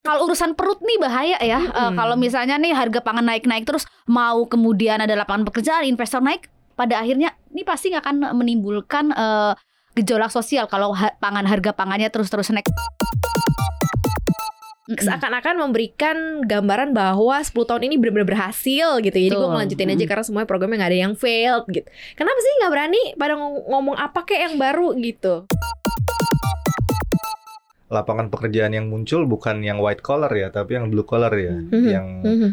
Kalau urusan perut nih bahaya ya. Eh, kalau misalnya nih harga pangan naik-naik terus mau kemudian ada lapangan pekerjaan, investor naik, pada akhirnya ini pasti nggak akan menimbulkan eh, gejolak sosial kalau ha- pangan harga pangannya terus-terus naik. Seakan-akan memberikan gambaran bahwa 10 tahun ini benar-benar berhasil gitu. Jadi gue ngelanjutin aja karena semuanya programnya nggak ada yang failed gitu. Kenapa sih nggak berani pada ngom- ngomong apa kayak yang baru gitu? Lapangan pekerjaan yang muncul bukan yang white collar ya, tapi yang blue collar ya, Mhm. yang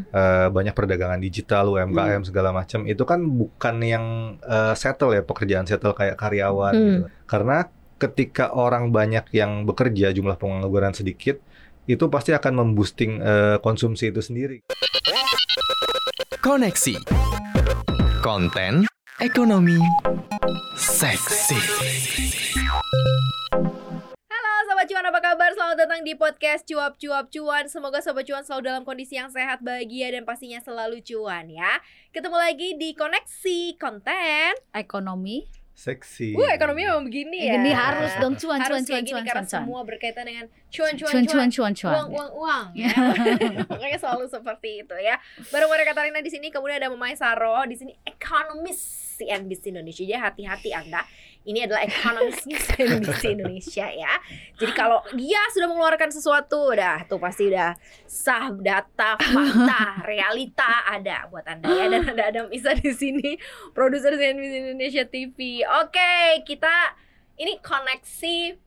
eh, banyak perdagangan digital, UMKM segala macam. Itu kan bukan yang eh, settle ya pekerjaan settle kayak karyawan Hmm. gitu. Karena ketika orang banyak yang bekerja, jumlah pengangguran sedikit, itu pasti akan memboosting eh, konsumsi itu sendiri. Koneksi. Konten ekonomi seksi. Selamat datang di podcast Cuap Cuap Cuan Semoga Sobat Cuan selalu dalam kondisi yang sehat, bahagia, dan pastinya selalu cuan ya Ketemu lagi di Koneksi Konten Ekonomi. Seksi. Wah ekonomi memang begini ya Ini harus dong cuan Harus cuan cuan gini cuan karena cuan cuan. semua berkaitan dengan cuan cuan Cuan cuan cuan cuan. uang uang uang ya. makanya selalu seperti itu ya bareng bareng Katarina di sini kemudian ada Mamai Saro di sini ekonomis CNBC Indonesia. Jadi hati-hati anda. Ini adalah ekonomis CNBC Indonesia ya. Jadi kalau dia sudah mengeluarkan sesuatu udah tuh pasti udah sah data fakta realita ada buat anda ya. Dan ada Adam Isa di sini produser CNBC Indonesia TV oke kita ini koneksi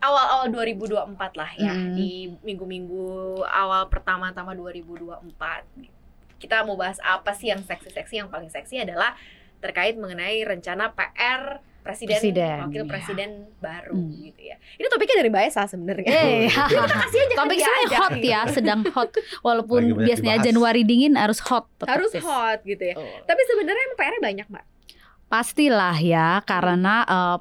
awal-awal 2024 lah ya. Mm. di minggu-minggu awal pertama-tama 2024 kita mau bahas apa sih yang seksi-seksi yang paling seksi adalah terkait mengenai rencana PR presiden, Presiden, wakil iya. presiden baru Hmm. gitu ya ini topiknya dari Mbak Esa sebenarnya Eh, Ini kita kasih aja ke Topik sebenarnya aja. hot ya, sedang hot. Walaupun biasanya dibahas. Januari dingin harus hot. tetap harus hot gitu ya Betul. tapi sebenarnya PR-nya banyak mbak Pastilah ya, karena eh,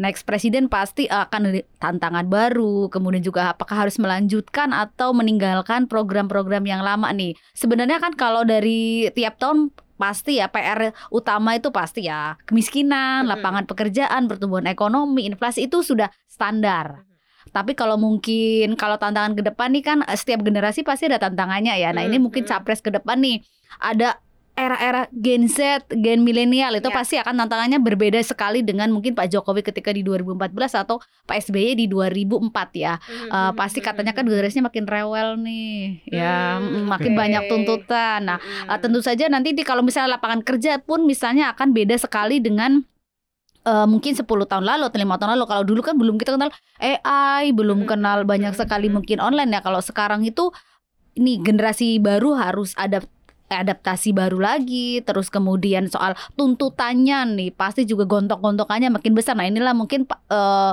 next presiden pasti akan tantangan baru. Kemudian juga apakah harus melanjutkan atau meninggalkan program-program yang lama nih. Sebenarnya kan kalau dari tiap tahun pasti ya PR utama itu pasti ya kemiskinan, lapangan pekerjaan, pertumbuhan ekonomi, inflasi itu sudah standar. Tapi kalau mungkin kalau tantangan ke depan nih kan eh, setiap generasi pasti ada tantangannya ya. Nah, ini mungkin capres ke depan nih ada era-era Gen Z, Gen milenial itu Ya. pasti akan tantangannya berbeda sekali dengan mungkin Pak Jokowi ketika di 2014 atau Pak SBY di 2004 ya. Eh, pasti katanya kan generasinya makin rewel nih, ya, Hmm, mm, makin banyak tuntutan. Nah, eh, tentu saja nanti di kalau misalnya lapangan kerja pun misalnya akan beda sekali dengan eh, mungkin 10 tahun lalu atau lima tahun lalu. Kalau dulu kan belum kita kenal AI belum kenal banyak sekali mungkin online ya. Kalau sekarang itu ini generasi baru harus ada adaptasi baru lagi terus kemudian soal tuntutannya nih pasti juga gontok-gontokannya makin besar. Nah inilah mungkin pa- eh,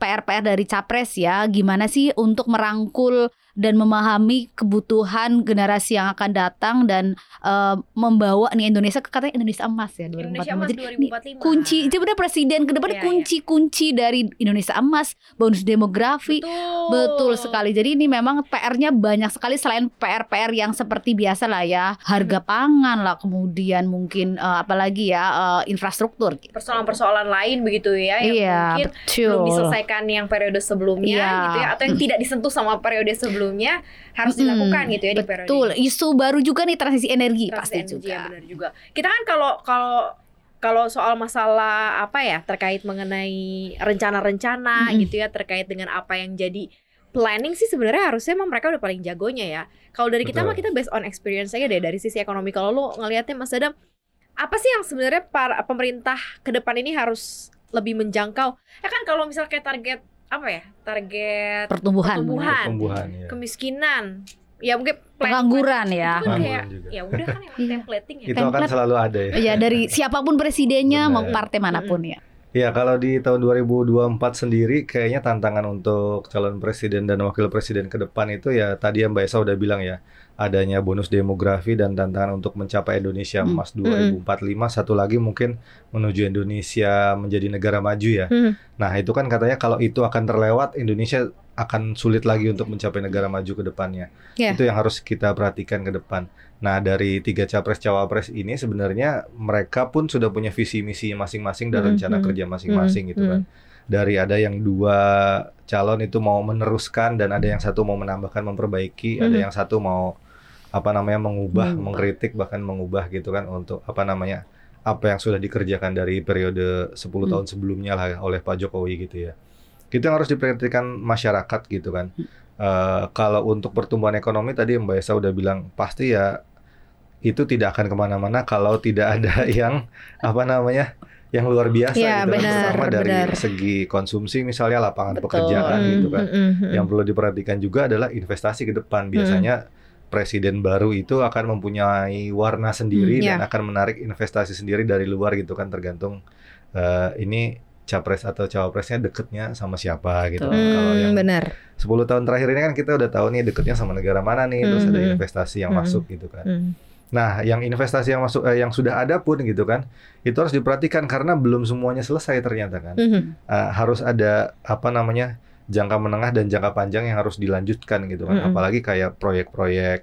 PR-PR dari capres ya gimana sih untuk merangkul dan memahami kebutuhan generasi yang akan datang dan eh, membawa nih Indonesia ke katanya Indonesia emas ya 2045 Indonesia Emas Jadi, ini 2045 kunci sebenarnya presiden ke depan Iya, iya. kunci-kunci dari Indonesia emas bonus demografi betul Betul sekali. Jadi ini memang PR-nya banyak sekali selain PR-PR yang seperti biasa lah ya, harga pangan lah, kemudian mungkin eh, apalagi ya eh, infrastruktur. persoalan-persoalan lain begitu ya yang Iya, mungkin betul. belum diselesaikan yang periode sebelumnya Iya. gitu ya atau yang tidak disentuh sama periode sebelumnya harus Mm-mm, dilakukan gitu ya di periode Betul. ini. Isu baru juga nih transisi energi Transisi pasti energi, juga. ya benar juga. Kita kan kalau kalau kalau soal masalah apa ya terkait mengenai rencana-rencana Mm-mm. gitu ya terkait dengan apa yang jadi planning sih sebenarnya harusnya emang mereka udah paling jagonya ya. Kalau dari kita Betul. mah kita based on experience aja deh dari sisi ekonomi. Kalau lu ngelihatnya Mas Adam apa sih yang sebenarnya para pemerintah ke depan ini harus lebih menjangkau? Ya kan kalau misal kayak target apa ya? Target Pertumbuhan. Pertumbuhan. Pertumbuhan ya. kemiskinan. Ya mungkin Pengangguran ya. itu kan kayak ya udah kan emang Iya. templating ya. Itu akan Template. selalu ada ya. Ya dari siapa pun presidennya mau partai mana pun ya. Ya, kalau di tahun 2024 sendiri kayaknya tantangan untuk calon presiden dan wakil presiden ke depan itu ya tadi yang Mbak Esa udah bilang ya, adanya bonus demografi dan tantangan untuk mencapai Indonesia Hmm. Emas 2045. Satu lagi mungkin menuju Indonesia menjadi negara maju ya. Hmm. Nah, itu kan katanya kalau itu akan terlewat, Indonesia akan sulit lagi untuk mencapai negara maju ke depannya. Ya. Itu yang harus kita perhatikan ke depan. Nah, dari tiga capres cawapres ini sebenarnya mereka pun sudah punya visi misi masing-masing dan Hmm, rencana hmm, kerja masing-masing gitu kan. dari ada yang dua calon itu mau meneruskan dan ada yang satu mau menambahkan memperbaiki ada Mhm. yang satu mau apa namanya mengubah Mengubah. mengkritik bahkan mengubah gitu kan untuk apa namanya apa yang sudah dikerjakan dari periode 10 Hmm. tahun sebelumnya lah oleh Pak Jokowi gitu ya itu yang harus diperhatikan masyarakat gitu kan Eh, kalau untuk pertumbuhan ekonomi tadi Mbak Esa udah bilang pasti ya itu tidak akan ke mana-mana kalau tidak ada yang apa namanya yang luar biasa Iya, gitu kan. benar, terutama dari benar. segi konsumsi misalnya lapangan Betul. pekerjaan gitu kan Mm, mm, mm. yang perlu diperhatikan juga adalah investasi ke depan biasanya presiden baru itu akan mempunyai warna sendiri Hmm, dan ya. akan menarik investasi sendiri dari luar gitu kan tergantung eh, ini capres atau cawapresnya deketnya sama siapa gitu kan. Kalau Hmm, yang benar. 10 tahun terakhir ini kan kita udah tahu nih deketnya sama negara mana nih, terus ada Mhm. investasi yang Mhm. masuk gitu kan. Hmm. Nah, yang investasi yang masuk eh, yang sudah ada pun gitu kan, itu harus diperhatikan karena belum semuanya selesai ternyata kan. Mhm. Eh, harus ada apa namanya jangka menengah dan jangka panjang yang harus dilanjutkan gitu kan. Mhm. Apalagi kayak proyek-proyek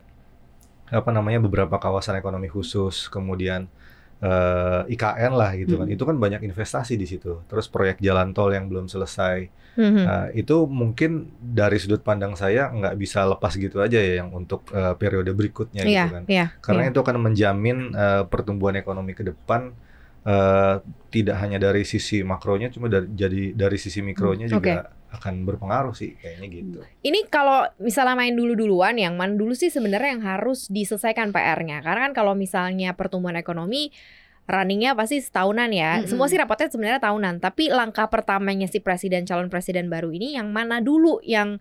apa namanya beberapa kawasan ekonomi khusus, kemudian eh, IKN lah gitu kan. Mhm. Itu kan banyak investasi di situ. Terus proyek jalan tol yang belum selesai. Mhm. Nah, itu mungkin dari sudut pandang saya nggak bisa lepas gitu aja ya yang untuk eh, periode berikutnya Iya, gitu kan. iya. Karena iya. itu akan menjamin eh, pertumbuhan ekonomi ke depan eh, tidak hanya dari sisi makronya, cuma dari jadi dari sisi mikronya Hmm, juga akan berpengaruh sih kayaknya gitu. Ini kalau misalnya main dulu-duluan, yang mana dulu sih sebenarnya yang harus diselesaikan PR-nya. Karena kan kalau misalnya pertumbuhan ekonomi runningnya pasti setahunan ya. Mm-mm. Semua sih rapotnya sebenarnya tahunan. Tapi langkah pertamanya si presiden calon presiden baru ini yang mana dulu yang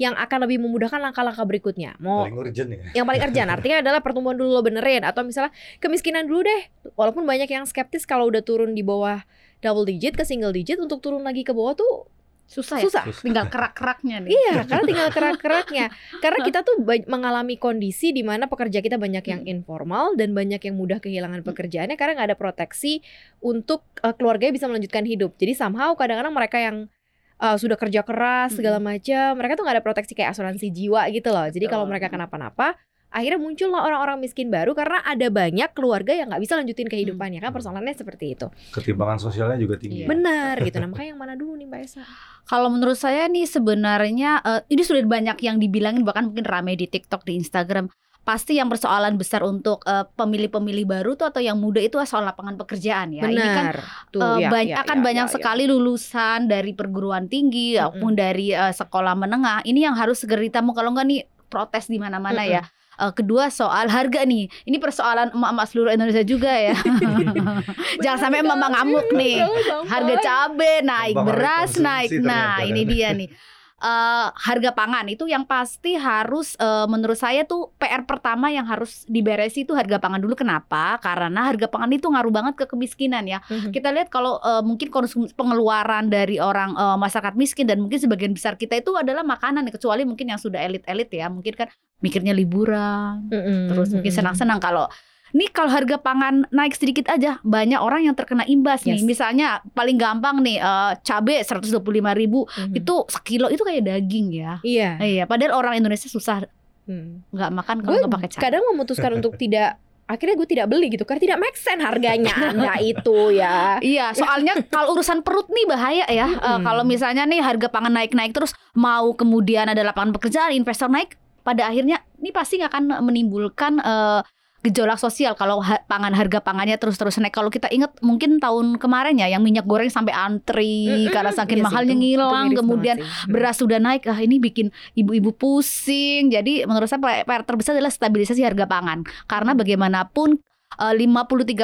yang akan lebih memudahkan langkah-langkah berikutnya. Mau Paling urgent ya. yang paling urgent artinya adalah pertumbuhan dulu lo benerin atau misalnya kemiskinan dulu deh. Walaupun banyak yang skeptis kalau udah turun di bawah double digit ke single digit untuk turun lagi ke bawah tuh Susah ya? susah. Tinggal kerak-keraknya nih. Iya, karena tinggal kerak-keraknya. Karena kita tuh mengalami kondisi di mana pekerja kita banyak yang informal dan banyak yang mudah kehilangan pekerjaannya karena nggak ada proteksi untuk uh, keluarganya bisa melanjutkan hidup. Jadi somehow kadang-kadang mereka yang uh, sudah kerja keras segala macam, mereka tuh nggak ada proteksi kayak asuransi jiwa gitu loh. Jadi kalau mereka kenapa-napa, akhirnya muncullah orang-orang miskin baru karena ada banyak keluarga yang nggak bisa lanjutin kehidupannya kan persoalannya seperti itu. Ketimpangan sosialnya juga tinggi. Iya. Benar gitu. Nah, makanya yang mana dulu nih Mbak Esa? Kalau menurut saya nih sebenarnya eh, ini sudah banyak yang dibilangin bahkan mungkin ramai di TikTok di Instagram. Pasti yang persoalan besar untuk eh, pemilih-pemilih baru tuh atau yang muda itu soal lapangan pekerjaan ya. Ini kan Benar. Tuh, eh, ya, banyak ya, akan ya, banyak ya, ya. sekali lulusan dari perguruan tinggi Mm-mm. maupun dari eh, sekolah menengah. Ini yang harus segera ditemu kalau enggak nih protes di mana-mana Mm-mm. ya. Eh, kedua soal harga nih. Ini persoalan emak-emak seluruh Indonesia juga ya. Jangan sampai emak-emak ngamuk nih. Harga cabai naik, beras naik. Nah, ini dia nih. Eh, harga pangan itu yang pasti harus eh, menurut saya tuh PR pertama yang harus diberesi itu harga pangan dulu. Kenapa? Karena harga pangan itu ngaruh banget ke kemiskinan ya. Mhm. Kita lihat kalau eh, mungkin konsum pengeluaran dari orang eh, masyarakat miskin dan mungkin sebagian besar kita itu adalah makanan kecuali mungkin yang sudah elit-elit ya. Mungkin kan mikirnya liburan, Mm-mm. terus mungkin Mm-mm. senang-senang kalau Nih kalau harga pangan naik sedikit aja banyak orang yang terkena imbas nih. Yes. Misalnya paling gampang nih cabai 125.000 ribu Mhm. itu sekilo itu kayak daging ya. Iya. Iya, padahal orang Indonesia susah Hmm. nggak makan kalau nggak pakai cabai. kadang memutuskan untuk tidak akhirnya gue tidak beli gitu karena tidak make sense harganya anda itu ya. Iya, soalnya kalau urusan perut nih bahaya ya. Eh, Mm-mm. kalau misalnya nih harga pangan naik-naik terus mau kemudian ada lapangan pekerjaan, investor naik, pada akhirnya ini pasti nggak akan menimbulkan eh, gejolak sosial kalau ha- pangan harga pangannya terus-terus naik. Kalau kita ingat mungkin tahun kemarin ya yang minyak goreng sampai antri Mm-mm. karena saking Iya sih, mahalnya itu- ngilang, kemudian beras sudah naik, ah ini bikin ibu-ibu pusing. Jadi menurut saya PR terbesar adalah stabilisasi harga pangan. Karena bagaimanapun eh, 53%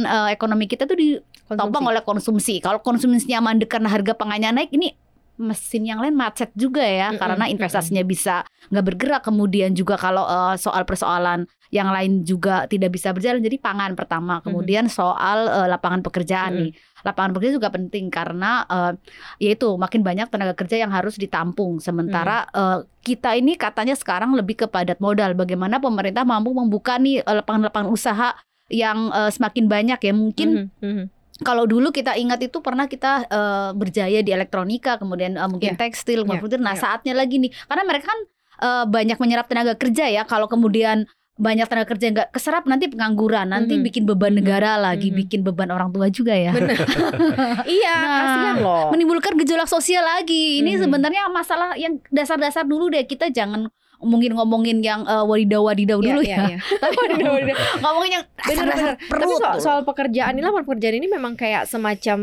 eh, ekonomi kita tuh ditopang Konsumsi. oleh konsumsi. Kalau konsumsinya mandek karena harga pangannya naik, ini mesin yang lain macet juga ya Mm-mm, karena investasinya bisa nggak bergerak. Kemudian juga kalau eh, soal persoalan yang lain juga tidak bisa berjalan jadi pangan pertama. Kemudian soal eh, lapangan pekerjaan Mm-mm. nih. Lapangan pekerjaan juga penting karena eh, yaitu makin banyak tenaga kerja yang harus ditampung. Sementara eh, kita ini katanya sekarang lebih ke padat modal. Bagaimana pemerintah mampu membuka nih lapangan-lapangan usaha yang eh, semakin banyak ya? Mungkin Mhm, mhm. Kalau dulu kita ingat itu pernah kita eh, berjaya di elektronika, kemudian eh, mungkin Iya. tekstil, Iya, kemudian nah iya. saatnya lagi nih, karena mereka kan eh, banyak menyerap tenaga kerja ya. Kalau kemudian banyak tenaga kerja nggak keserap nanti pengangguran, nanti Mhm. bikin beban negara lagi, Mhm. bikin beban orang tua juga ya. Bener. iya, Nah, kasihan loh. Menimbulkan gejolak sosial lagi. Ini Mhm. sebenarnya masalah yang dasar-dasar dulu deh. Kita jangan ngomongin-ngomongin yang uh, wadidaw-wadidaw dulu Iya, ya. iya, iya. Wadidaw, wadidaw. ngomongin yang dasar-dasar Tapi soal, soal pekerjaan ini, lapangan pekerjaan ini memang kayak semacam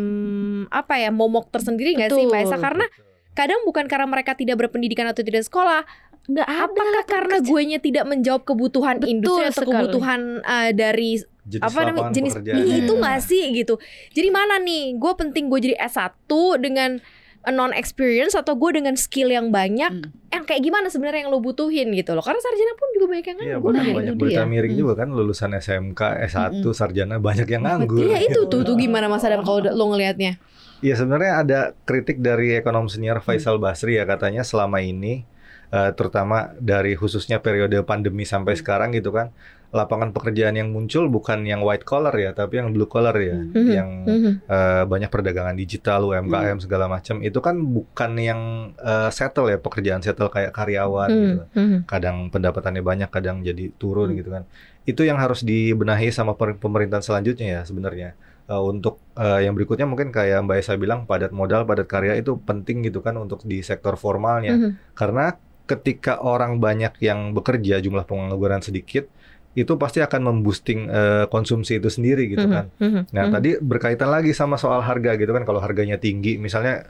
apa ya, momok tersendiri nggak sih. Mbak Esa? Karena kadang bukan karena mereka tidak berpendidikan atau tidak sekolah, nggak ada apakah karena kerja. guenya tidak menjawab kebutuhan Betul industri atau sekali. kebutuhan uh, dari Jenis apa namanya jenis pekerjaan. Itu nggak sih gitu. Jadi mana nih? Gue penting gue jadi S1 dengan non experience atau gue dengan skill yang banyak Hmm. yang kayak gimana sebenarnya yang lo butuhin gitu loh karena sarjana pun juga banyak yang Iya, nganggur Nah, gitu. banyak itu berita dia. miring Hmm. juga kan lulusan SMK, S1, Mm-mm. sarjana banyak yang nganggur. Iya itu tuh tuh gimana Mas Adam kalau lo ngelihatnya? Iya sebenarnya ada kritik dari ekonom senior Faisal Basri ya katanya selama ini eh, terutama dari khususnya periode pandemi sampai sekarang gitu kan lapangan pekerjaan yang muncul bukan yang white collar ya tapi yang blue collar ya Hmm. yang eh, banyak perdagangan digital UMKM segala macam. Itu kan bukan yang eh, settle ya pekerjaan settle kayak karyawan gitu. Kadang pendapatannya banyak kadang jadi turun Hmm. gitu kan. Itu yang harus dibenahi sama pemerintahan selanjutnya ya sebenarnya. Eh, untuk eh, yang berikutnya mungkin kayak Mbak Esa bilang padat modal padat karya itu penting gitu kan untuk di sektor formalnya. Karena ketika orang banyak yang bekerja jumlah pengangguran sedikit itu pasti akan memboosting eh, konsumsi itu sendiri gitu kan Nah, tadi berkaitan lagi sama soal harga gitu kan. Kalau harganya tinggi, misalnya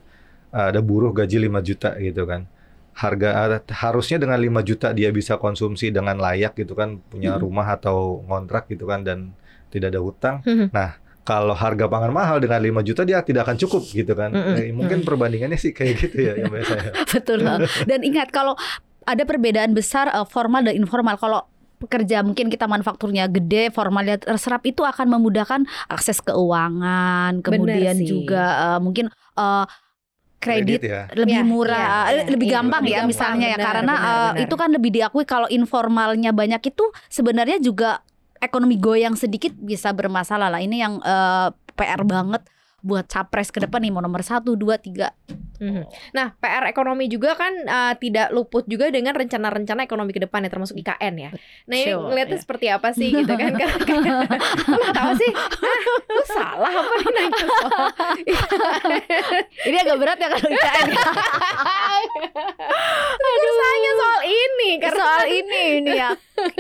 uh, ada buruh gaji 5 juta gitu kan. Harga uh, harusnya dengan 5 juta dia bisa konsumsi dengan layak gitu kan, punya Mhm. rumah atau kontrak gitu kan dan tidak ada hutang. Mhm. Nah, kalau harga pangan mahal dengan 5 juta dia tidak akan cukup gitu kan. Mhm. Eh, mungkin perbandingannya sih kayak gitu ya yang biasanya. Betul. Dan ingat kalau ada perbedaan besar eh, formal dan informal. Kalau pekerja mungkin kita manufakturnya gede, formalnya terserap itu akan memudahkan akses keuangan, kemudian juga eh, mungkin eh, kredit ya. lebih Ya, murah, ya, ya, lebih iya, gampang lebih ya gampang, misalnya ya benar, karena benar, eh, benar. itu kan lebih diakui kalau informalnya banyak itu sebenarnya juga ekonomi goyang sedikit bisa bermasalah lah. Ini yang eh, PR banget buat capres ke depan nih mau nomor satu, dua, tiga. Mhm. Nah, PR ekonomi juga kan uh, tidak luput juga dengan rencana-rencana ekonomi ke depan ya termasuk IKN ya. Nah, ini Betul, ngeliatnya ya. seperti apa sih gitu kan? Kok nggak tahu sih. Ah, lu salah apa nih nanya soal Ini agak berat ya kalau IKN. Aduh, saya soal ini karena soal ini ini ya.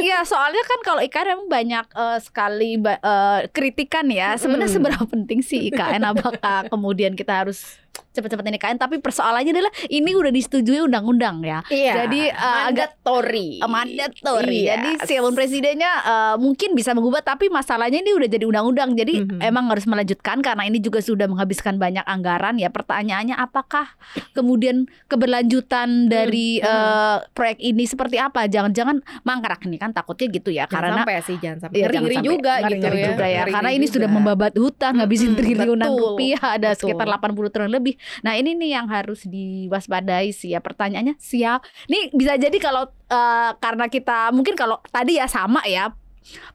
Iya, soalnya kan kalau IKN memang banyak eh, sekali eh, kritikan ya. Sebenarnya Mm. seberapa penting sih IKN apakah kemudian kita harus cepat-cepat ini IKN tapi persoalannya adalah ini udah disetujui undang-undang ya. Iya, Jadi, uh, agak- mandatory. Eh, Mandatory. Yes. Jadi siapa pun presidennya eh, mungkin bisa mengubah tapi masalahnya ini udah jadi undang-undang. Jadi Mhm. emang harus melanjutkan karena ini juga sudah menghabiskan banyak anggaran ya. Pertanyaannya apakah kemudian keberlanjutan dari Mhm. eh, proyek ini seperti apa? Jangan-jangan mangkrak nih kan takutnya gitu ya Jangan karena sampai sih, jangan sampai. Iya, jangan sampai. juga gitu Ngeri-ngeri ya. juga ya. Ngeri-ngeri Karena ini sudah juga. membabat hutang, ngabisin Mm-mm, triliunan betul, rupiah, ada betul. sekitar 80 triliun lebih. Nah, ini nih yang harus diwaspadai sih ya. Pertanyaannya siap. Nih bisa jadi kalau eh, karena kita mungkin kalau tadi ya sama ya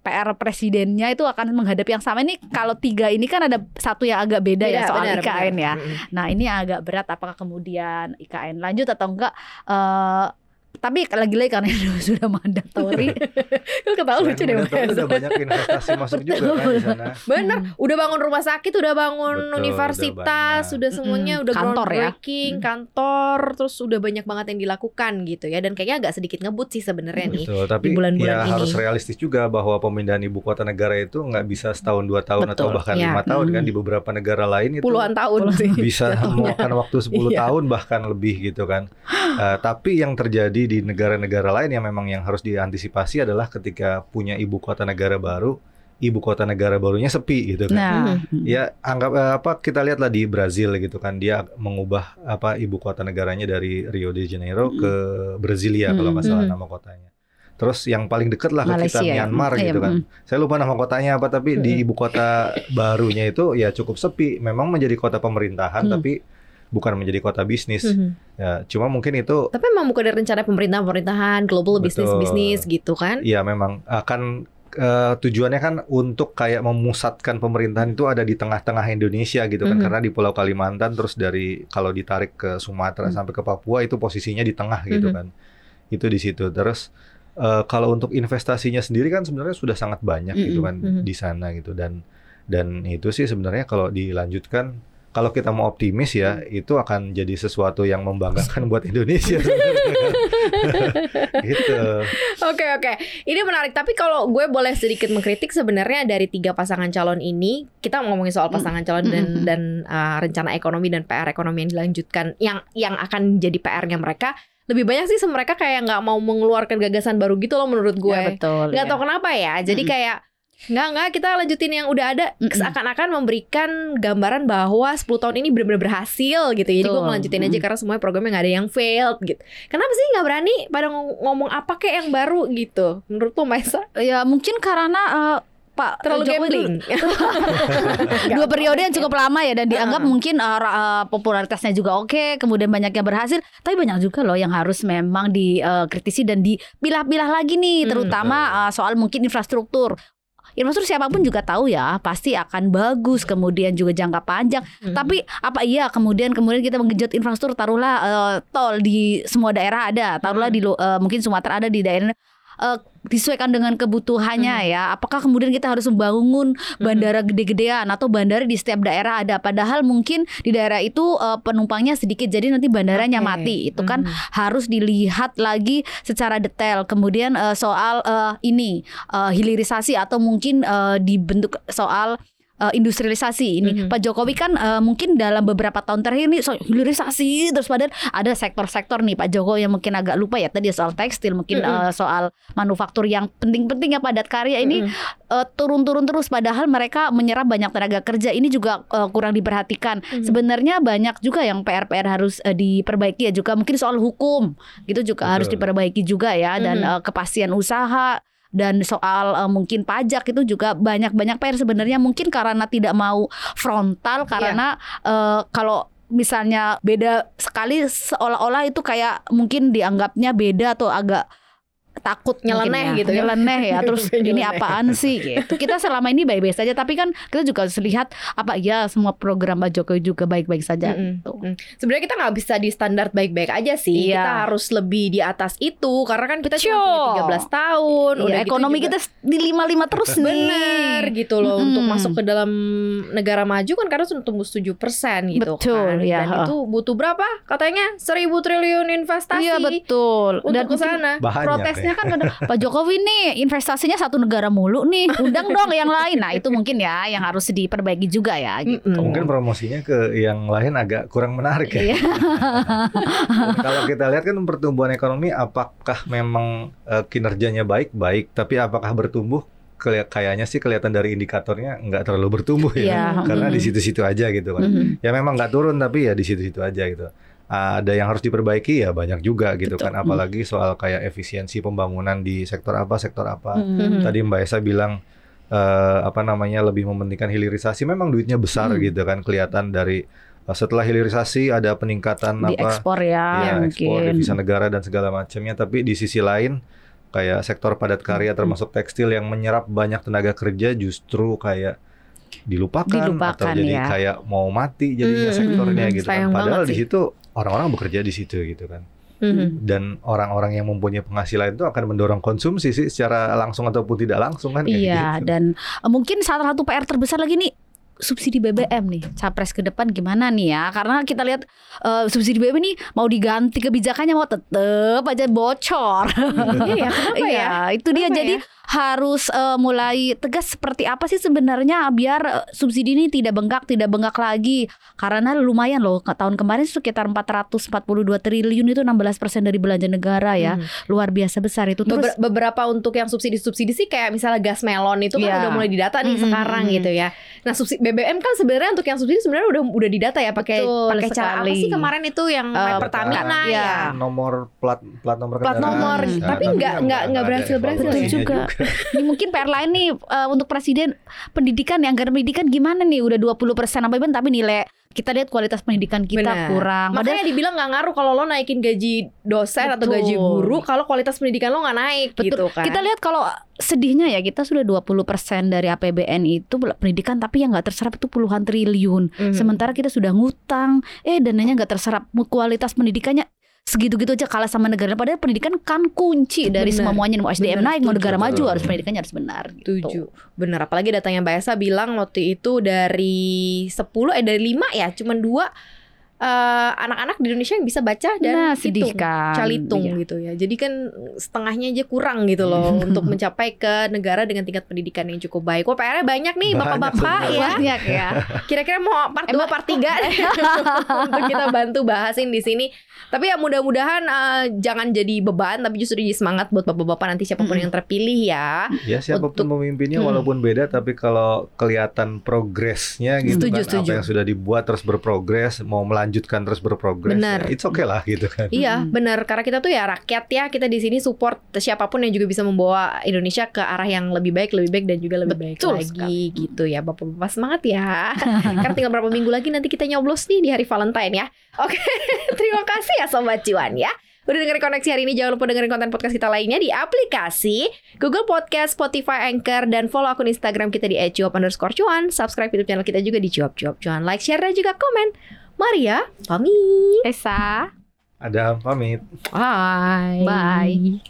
PR presidennya itu akan menghadapi yang sama ini kalau tiga ini kan ada satu yang agak beda, ya Beda, soal benar, IKN benar. ya. Nah ini agak berat apakah kemudian IKN lanjut atau enggak? Eh tapi lagi-lagi karena itu sudah mandatori. Lu ketawa lucu deh. Udah banyak investasi masuk juga kan di sana. Bener, udah bangun rumah sakit, udah bangun Betul, udah universitas, banyak. sudah semuanya Mm-mm, udah kantor ya. groundbreaking, kantor, terus udah banyak banget yang dilakukan gitu ya. Dan kayaknya agak sedikit ngebut sih sebenarnya nih. Betul, tapi bulan-bulan ya ini. harus realistis juga bahwa pemindahan ibu kota negara itu nggak bisa setahun dua tahun atau Betul, bahkan ya. lima tahun kan Hmm. di beberapa negara lain itu Puluhan tahun sih. bisa memakan waktu 10 Iya. tahun bahkan lebih gitu kan. Eh, tapi yang terjadi di negara-negara lain yang memang yang harus diantisipasi adalah ketika punya ibu kota negara baru, ibu kota negara barunya sepi gitu kan. Nah, Ya anggap eh, apa kita lihatlah di Brazil gitu kan dia mengubah apa ibu kota negaranya dari Rio de Janeiro ke Brasilia kalau nggak salah Mm. nama kotanya. Terus yang paling dekat lah ke kita Malaysia ya. Myanmar Iya, gitu kan. Saya lupa nama kotanya apa tapi di ibu kota barunya itu ya cukup sepi. Memang menjadi kota pemerintahan Hmm. tapi bukan menjadi kota bisnis. Mhm. Ya cuma mungkin itu Tapi emang bukan dari rencana pemerintah-pemerintahan, global Betul. business bisnis gitu kan? ya memang akan eh, tujuannya kan untuk kayak memusatkan pemerintahan itu ada di tengah-tengah Indonesia gitu kan Mhm. karena di Pulau Kalimantan terus dari kalau ditarik ke Sumatera Mhm. sampai ke Papua itu posisinya di tengah gitu Mhm. kan itu di situ terus eh, kalau untuk investasinya sendiri kan sebenarnya sudah sangat banyak gitu kan Mm-mm. di sana gitu dan dan itu sih sebenarnya kalau dilanjutkan kalau kita mau optimis ya itu akan jadi sesuatu yang membanggakan buat Indonesia gitu. Oke oke, ini menarik. Tapi kalau gue boleh sedikit mengkritik sebenarnya dari tiga pasangan calon ini, kita ngomongin soal pasangan calon dan Mm. dan uh, rencana ekonomi dan PR ekonomi yang dilanjutkan, yang yang akan jadi PR-nya mereka. Lebih banyak sih mereka kayak nggak mau mengeluarkan gagasan baru gitu loh menurut gue. Ya, betul. nggak ya. tahu kenapa ya. Jadi Mm-mm. kayak nggak nggak kita lanjutin yang udah ada Mm-mm. seakan-akan memberikan gambaran bahwa 10 tahun ini benar-benar berhasil gitu. Jadi gue ngelanjutin aja Mm-mm. karena semuanya programnya nggak ada yang failed gitu. Kenapa sih nggak berani pada ngom- ngomong apa kayak yang baru gitu? Menurut lo Maisa Ya mungkin karena eh, Pak terlalu Jokowi gambling. dua periode yang cukup lama ya dan dianggap Heeh. mungkin uh, uh, popularitasnya juga oke kemudian banyak yang berhasil tapi banyak juga loh yang harus memang dikritisi dan dipilah-pilah lagi nih Hmm. terutama uh, soal mungkin infrastruktur Infrastruktur siapa pun juga tahu ya pasti akan bagus kemudian juga jangka panjang Hmm. tapi apa iya kemudian kemudian kita menggenjot infrastruktur taruhlah eh, tol di semua daerah ada taruhlah Hmm. di eh, mungkin Sumatera ada di daerah eh, disesuaikan dengan kebutuhannya ya. Apakah kemudian kita harus membangun bandara gede-gedean atau bandara di setiap daerah ada? Padahal mungkin di daerah itu eh, penumpangnya sedikit jadi nanti bandaranya Oke. mati. Itu kan Hmm. harus dilihat lagi secara detail. Kemudian eh, soal eh, ini eh, hilirisasi atau mungkin eh, dibentuk soal eh, industrialisasi ini Mhm. Pak Jokowi kan eh, mungkin dalam beberapa tahun terakhir ini soal hilirisasi terus padahal ada sektor-sektor nih Pak Jokowi yang mungkin agak lupa ya tadi soal tekstil mungkin Mhm. eh, soal manufaktur yang penting-penting ya padat karya ini Mm-mm. eh, turun-turun terus padahal mereka menyerap banyak tenaga kerja ini juga eh, kurang diperhatikan Mhm. sebenarnya banyak juga yang PR-PR harus eh, diperbaiki ya juga mungkin soal hukum gitu juga Betul. harus diperbaiki juga ya dan Mhm. eh, kepastian usaha dan soal eh, mungkin pajak itu juga banyak-banyak PR sebenarnya mungkin karena tidak mau frontal karena eh, kalau misalnya beda sekali seolah-olah itu kayak mungkin dianggapnya beda atau agak takut Nyeleneh ya. gitu ya. nyeleneh ya terus ini apaan sih gitu kita selama ini baik-baik saja tapi kan kita juga harus lihat apa ya semua program Pak Jokowi juga baik-baik saja Mm-mm. gitu. Mm. Sebenarnya kita nggak bisa di standar baik-baik aja sih. Iya. Kita harus lebih di atas itu karena kan kita cuma Betul. punya 13 tahun. Iya, udah gitu ekonomi juga- kita di lima-lima terus nih Bener gitu loh Mm-mm. untuk masuk ke dalam negara maju kan karena sudah tumbuh 7% gitu Betul, kan. ya, Dan itu butuh berapa? Katanya 1000 triliun investasi. Iya betul Untuk dan ke sana. Protesnya ya. Kan kadang, Pak Jokowi nih investasinya satu negara mulu nih undang dong yang lain nah itu mungkin ya yang harus diperbaiki juga ya gitu. Mungkin promosinya ke yang lain agak kurang menarik ya. Iya. Kalau kita lihat kan pertumbuhan ekonomi apakah memang eh, kinerjanya baik baik tapi apakah bertumbuh kayaknya sih kelihatan dari indikatornya nggak terlalu bertumbuh ya Iya, karena mm. di situ-situ aja gitu kan Mhm. ya memang nggak turun tapi ya di situ-situ aja gitu ada yang harus diperbaiki ya banyak juga gitu Betul. kan. Apalagi soal kayak efisiensi pembangunan di sektor apa sektor apa. Mhm. tadi Mbak Esa bilang eh, apa namanya lebih mementingkan hilirisasi. Memang duitnya besar Hmm. gitu kan kelihatan dari eh, setelah hilirisasi ada peningkatan di apa ekspor ya, ya, ekspor devisa negara dan segala macamnya. Tapi di sisi lain kayak sektor padat karya Hmm. termasuk tekstil yang menyerap banyak tenaga kerja justru kayak dilupakan, atau Dilupakan, jadi ya. kayak mau mati jadinya Hmm, sektornya hmm, gitu kan. Padahal di situ orang-orang bekerja di situ gitu kan Mhm. dan orang-orang yang mempunyai penghasilan itu akan mendorong konsumsi sih secara langsung ataupun tidak langsung kan kayak Iya, gitu. dan eh, mungkin salah satu PR terbesar lagi nih subsidi BBM nih capres ke depan gimana nih ya karena kita lihat eh, subsidi BBM ini mau diganti kebijakannya mau tetep aja bocor Iya ya, kenapa ya? Itu dia Kenapa jadi ya? harus eh, mulai tegas seperti apa sih sebenarnya biar eh, subsidi ini tidak bengkak tidak bengkak lagi karena lumayan loh tahun kemarin sekitar 442 triliun itu 16% dari belanja negara ya Mhm. luar biasa besar itu terus Beber- beberapa untuk yang subsidi-subsidi sih kayak misalnya gas melon itu kan Iya. udah mulai didata nih Mhm, sekarang mhm. gitu ya. Nah, subsidi BBM kan sebenarnya untuk yang subsidi sebenarnya udah udah didata ya pakai pakai cara apa sih kemarin itu yang Eh, Pertamina iya. ya. nomor plat plat nomor Plat kendaraan. nomor, Nah, tapi nggak- nggak- nggak ada berhasil-berhasil Betul evaluasinya juga. ini mungkin PR lain nih eh, untuk presiden pendidikan yang anggaran pendidikan gimana nih udah 20% apa tapi nilai kita lihat kualitas pendidikan kita Benar. kurang Padahal Makanya dibilang nggak ngaruh kalau lo naikin gaji dosen atau Betul. gaji guru kalau kualitas pendidikan lo nggak naik Betul. gitu kan. Kita lihat kalau sedihnya ya kita sudah 20% dari APBN itu pendidikan tapi yang nggak terserap itu puluhan triliun. Mhm. Sementara kita sudah ngutang, eh dananya nggak terserap kualitas pendidikannya segitu-gitu aja kalah sama negara lain. padahal pendidikan kan kunci dari Bener. semuanya mau SDM Bener, naik mau negara maju harus pendidikannya harus benar gitu. Tujuh. Bener, apalagi datanya Mbak Esa bilang waktu itu dari 10 eh dari 5 ya, cuman dua eh, anak-anak di Indonesia yang bisa baca dan nah sedih hitung. kan calitung Iya. gitu ya. Jadi kan setengahnya aja kurang gitu loh untuk mencapai ke negara dengan tingkat pendidikan yang cukup baik. Wah, PR-nya banyak nih bapak-bapak ya. banyak ya Kira-kira mau part 2 part 3 untuk kita bantu bahasin di sini. Tapi ya mudah-mudahan eh, jangan jadi beban tapi justru jadi semangat buat bapak-bapak nanti siapa pun Mm-mm. yang terpilih ya. Ya siapa pun pemimpinnya Hmm. walaupun beda tapi kalau kelihatan progresnya gitu Setuju, kan setuju. apa yang sudah dibuat terus berprogres mau melanjutkan terus berprogres Benar. ya, it's okay lah gitu kan. Iya, Mm-mm. benar. Karena kita tuh ya rakyat ya, kita di sini support siapa pun yang juga bisa membawa Indonesia ke arah yang lebih baik, lebih baik dan juga lebih Betul baik lagi gitu ya. Bapak-bapak semangat ya. Karena tinggal berapa minggu lagi nanti kita nyoblos nih di hari Valentine ya. Oke, terima kasih ya Sobat Cuan ya. Udah dengerin koneksi hari ini Jangan lupa dengerin konten podcast kita lainnya Di aplikasi Google Podcast, Spotify, Anchor Dan follow akun Instagram kita di @cuap underscore cuan Subscribe YouTube channel kita juga di cuap cuap cuan Like, share, dan juga komen Mari ya, pamit Esa Ada pamit. Bye Bye.